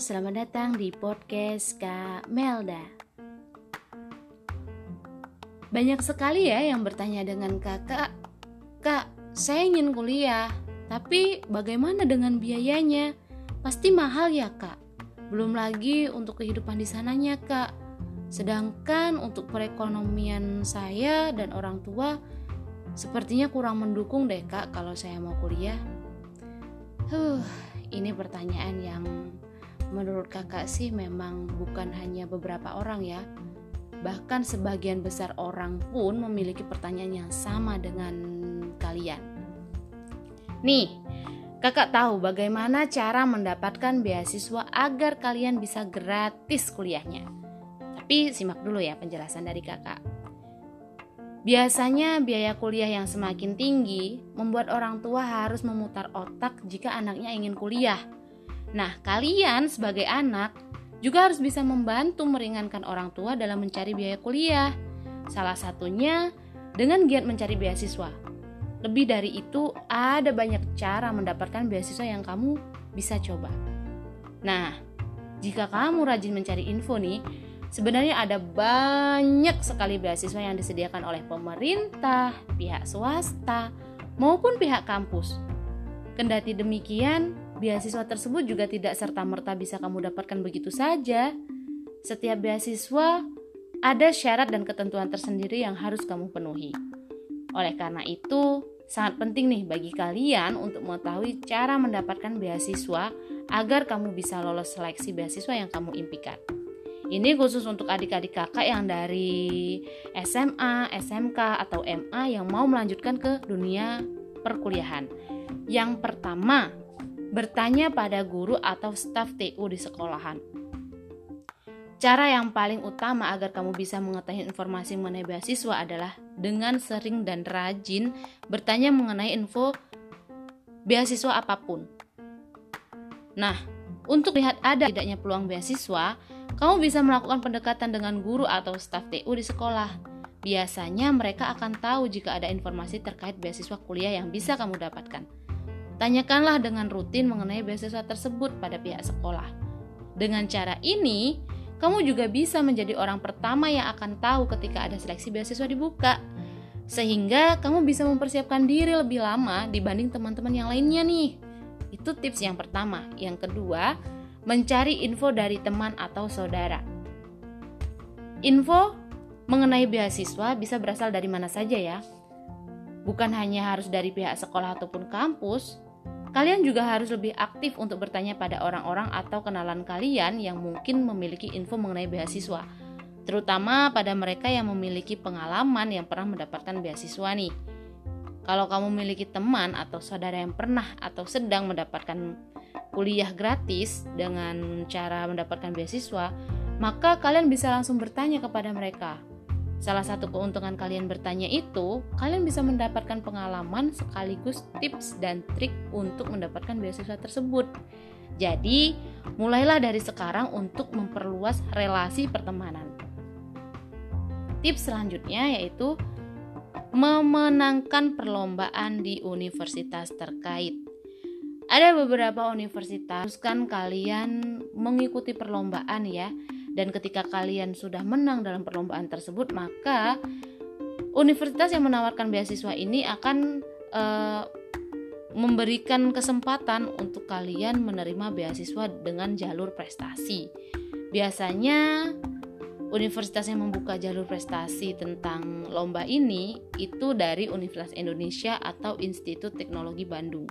selamat datang di podcast Kak Melda. Banyak sekali ya yang bertanya dengan kakak, Kak, saya ingin kuliah, tapi bagaimana dengan biayanya? Pasti mahal ya kak? Belum lagi untuk kehidupan di sananya kak. Sedangkan untuk perekonomian saya dan orang tua, sepertinya kurang mendukung deh kak kalau saya mau kuliah. Huh, ini pertanyaan yang menurut kakak sih memang bukan hanya beberapa orang ya. Bahkan sebagian besar orang pun memiliki pertanyaan yang sama dengan kalian. Nih, kakak tahu bagaimana cara mendapatkan beasiswa agar kalian bisa gratis kuliahnya. Tapi simak dulu ya penjelasan dari kakak. Biasanya biaya kuliah yang semakin tinggi membuat orang tua harus memutar otak jika anaknya ingin kuliah Nah, kalian sebagai anak juga harus bisa membantu meringankan orang tua dalam mencari biaya kuliah. Salah satunya dengan giat mencari beasiswa. Lebih dari itu, ada banyak cara mendapatkan beasiswa yang kamu bisa coba. Nah, jika kamu rajin mencari info nih, sebenarnya ada banyak sekali beasiswa yang disediakan oleh pemerintah, pihak swasta, maupun pihak kampus. Kendati demikian, beasiswa tersebut juga tidak serta-merta bisa kamu dapatkan begitu saja. Setiap beasiswa ada syarat dan ketentuan tersendiri yang harus kamu penuhi. Oleh karena itu, sangat penting nih bagi kalian untuk mengetahui cara mendapatkan beasiswa agar kamu bisa lolos seleksi beasiswa yang kamu impikan. Ini khusus untuk adik-adik kakak yang dari SMA, SMK, atau MA yang mau melanjutkan ke dunia perkuliahan. Yang pertama, bertanya pada guru atau staf TU di sekolahan. Cara yang paling utama agar kamu bisa mengetahui informasi mengenai beasiswa adalah dengan sering dan rajin bertanya mengenai info beasiswa apa pun. Nah, untuk lihat ada tidaknya peluang beasiswa, kamu bisa melakukan pendekatan dengan guru atau staf TU di sekolah. Biasanya mereka akan tahu jika ada informasi terkait beasiswa kuliah yang bisa kamu dapatkan. Tanyakanlah dengan rutin mengenai beasiswa tersebut pada pihak sekolah. Dengan cara ini, kamu juga bisa menjadi orang pertama yang akan tahu ketika ada seleksi beasiswa dibuka. Sehingga kamu bisa mempersiapkan diri lebih lama dibanding teman-teman yang lainnya nih. Itu tips yang pertama. Yang kedua, mencari info dari teman atau saudara. Info mengenai beasiswa bisa berasal dari mana saja ya. Bukan hanya harus dari pihak sekolah ataupun kampus, Kalian juga harus lebih aktif untuk bertanya pada orang-orang atau kenalan kalian yang mungkin memiliki info mengenai beasiswa, terutama pada mereka yang memiliki pengalaman yang pernah mendapatkan beasiswa nih. Kalau kamu memiliki teman atau saudara yang pernah atau sedang mendapatkan kuliah gratis dengan cara mendapatkan beasiswa, maka kalian bisa langsung bertanya kepada mereka, Salah satu keuntungan kalian bertanya itu, kalian bisa mendapatkan pengalaman sekaligus tips dan trik untuk mendapatkan beasiswa tersebut. Jadi, mulailah dari sekarang untuk memperluas relasi pertemanan. Tips selanjutnya yaitu memenangkan perlombaan di universitas terkait. Ada beberapa universitas kan kalian mengikuti perlombaan ya dan ketika kalian sudah menang dalam perlombaan tersebut, maka universitas yang menawarkan beasiswa ini akan uh, memberikan kesempatan untuk kalian menerima beasiswa dengan jalur prestasi. Biasanya universitas yang membuka jalur prestasi tentang lomba ini itu dari Universitas Indonesia atau Institut Teknologi Bandung.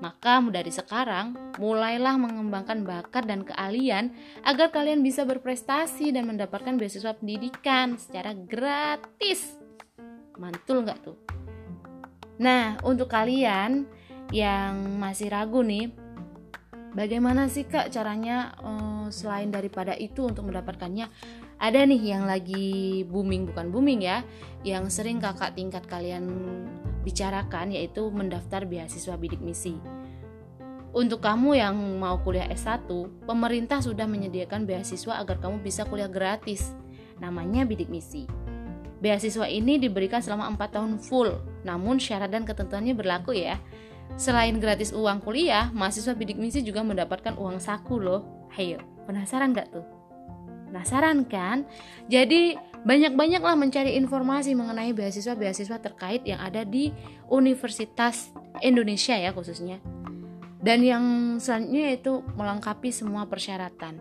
Maka dari sekarang, mulailah mengembangkan bakat dan keahlian agar kalian bisa berprestasi dan mendapatkan beasiswa pendidikan secara gratis. Mantul nggak tuh? Nah, untuk kalian yang masih ragu nih, bagaimana sih kak caranya uh, selain daripada itu untuk mendapatkannya? Ada nih yang lagi booming, bukan booming ya, yang sering kakak tingkat kalian bicarakan yaitu mendaftar beasiswa bidik misi. Untuk kamu yang mau kuliah S1, pemerintah sudah menyediakan beasiswa agar kamu bisa kuliah gratis. Namanya bidik misi. Beasiswa ini diberikan selama 4 tahun full, namun syarat dan ketentuannya berlaku ya. Selain gratis uang kuliah, mahasiswa bidik misi juga mendapatkan uang saku loh. Ayo, penasaran gak tuh? Penasaran kan? Jadi banyak-banyaklah mencari informasi mengenai beasiswa-beasiswa terkait yang ada di Universitas Indonesia ya khususnya. Dan yang selanjutnya itu melengkapi semua persyaratan.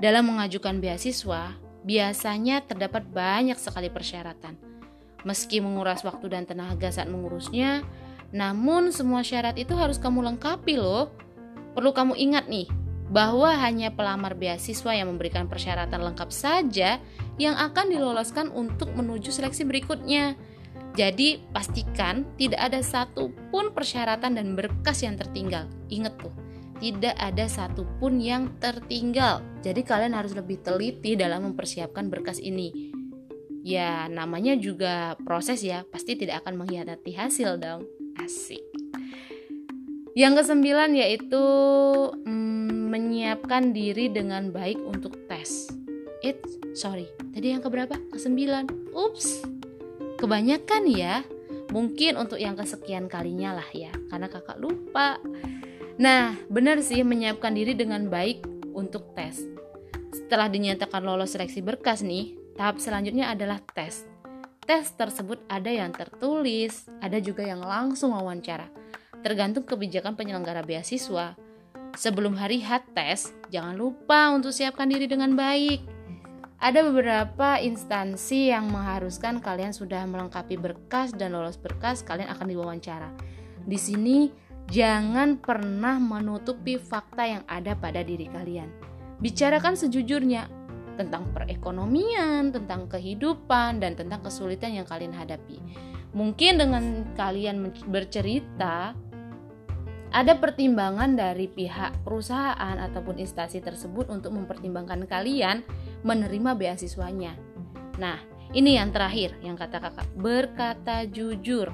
Dalam mengajukan beasiswa, biasanya terdapat banyak sekali persyaratan. Meski menguras waktu dan tenaga saat mengurusnya, namun semua syarat itu harus kamu lengkapi loh. Perlu kamu ingat nih, bahwa hanya pelamar beasiswa yang memberikan persyaratan lengkap saja yang akan diloloskan untuk menuju seleksi berikutnya. Jadi, pastikan tidak ada satupun persyaratan dan berkas yang tertinggal. Ingat tuh, tidak ada satupun yang tertinggal. Jadi, kalian harus lebih teliti dalam mempersiapkan berkas ini. Ya, namanya juga proses ya, pasti tidak akan mengkhianati hasil dong. Asik. Yang kesembilan yaitu hmm, menyiapkan diri dengan baik untuk tes. It, sorry, tadi yang keberapa? Kesembilan. Ups, kebanyakan ya. Mungkin untuk yang kesekian kalinya lah ya, karena kakak lupa. Nah, benar sih menyiapkan diri dengan baik untuk tes. Setelah dinyatakan lolos seleksi berkas nih, tahap selanjutnya adalah tes. Tes tersebut ada yang tertulis, ada juga yang langsung wawancara tergantung kebijakan penyelenggara beasiswa. Sebelum hari H tes, jangan lupa untuk siapkan diri dengan baik. Ada beberapa instansi yang mengharuskan kalian sudah melengkapi berkas dan lolos berkas, kalian akan diwawancara. Di sini jangan pernah menutupi fakta yang ada pada diri kalian. Bicarakan sejujurnya tentang perekonomian, tentang kehidupan, dan tentang kesulitan yang kalian hadapi. Mungkin dengan kalian bercerita ada pertimbangan dari pihak perusahaan ataupun instansi tersebut untuk mempertimbangkan kalian menerima beasiswanya. Nah, ini yang terakhir yang kata kakak, berkata jujur.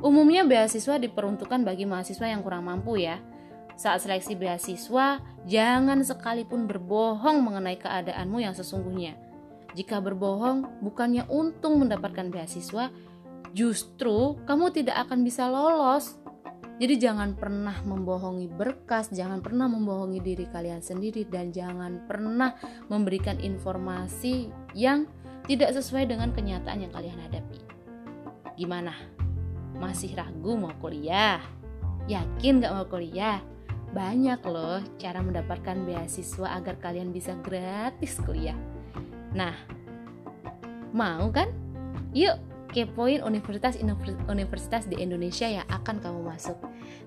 Umumnya beasiswa diperuntukkan bagi mahasiswa yang kurang mampu ya. Saat seleksi beasiswa, jangan sekalipun berbohong mengenai keadaanmu yang sesungguhnya. Jika berbohong, bukannya untung mendapatkan beasiswa, justru kamu tidak akan bisa lolos jadi jangan pernah membohongi berkas, jangan pernah membohongi diri kalian sendiri dan jangan pernah memberikan informasi yang tidak sesuai dengan kenyataan yang kalian hadapi. Gimana? Masih ragu mau kuliah? Yakin gak mau kuliah? Banyak loh cara mendapatkan beasiswa agar kalian bisa gratis kuliah. Nah, mau kan? Yuk kepoin universitas-universitas di Indonesia yang akan kamu masuk.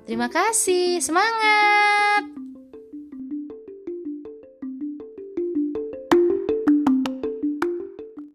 Terima kasih, semangat!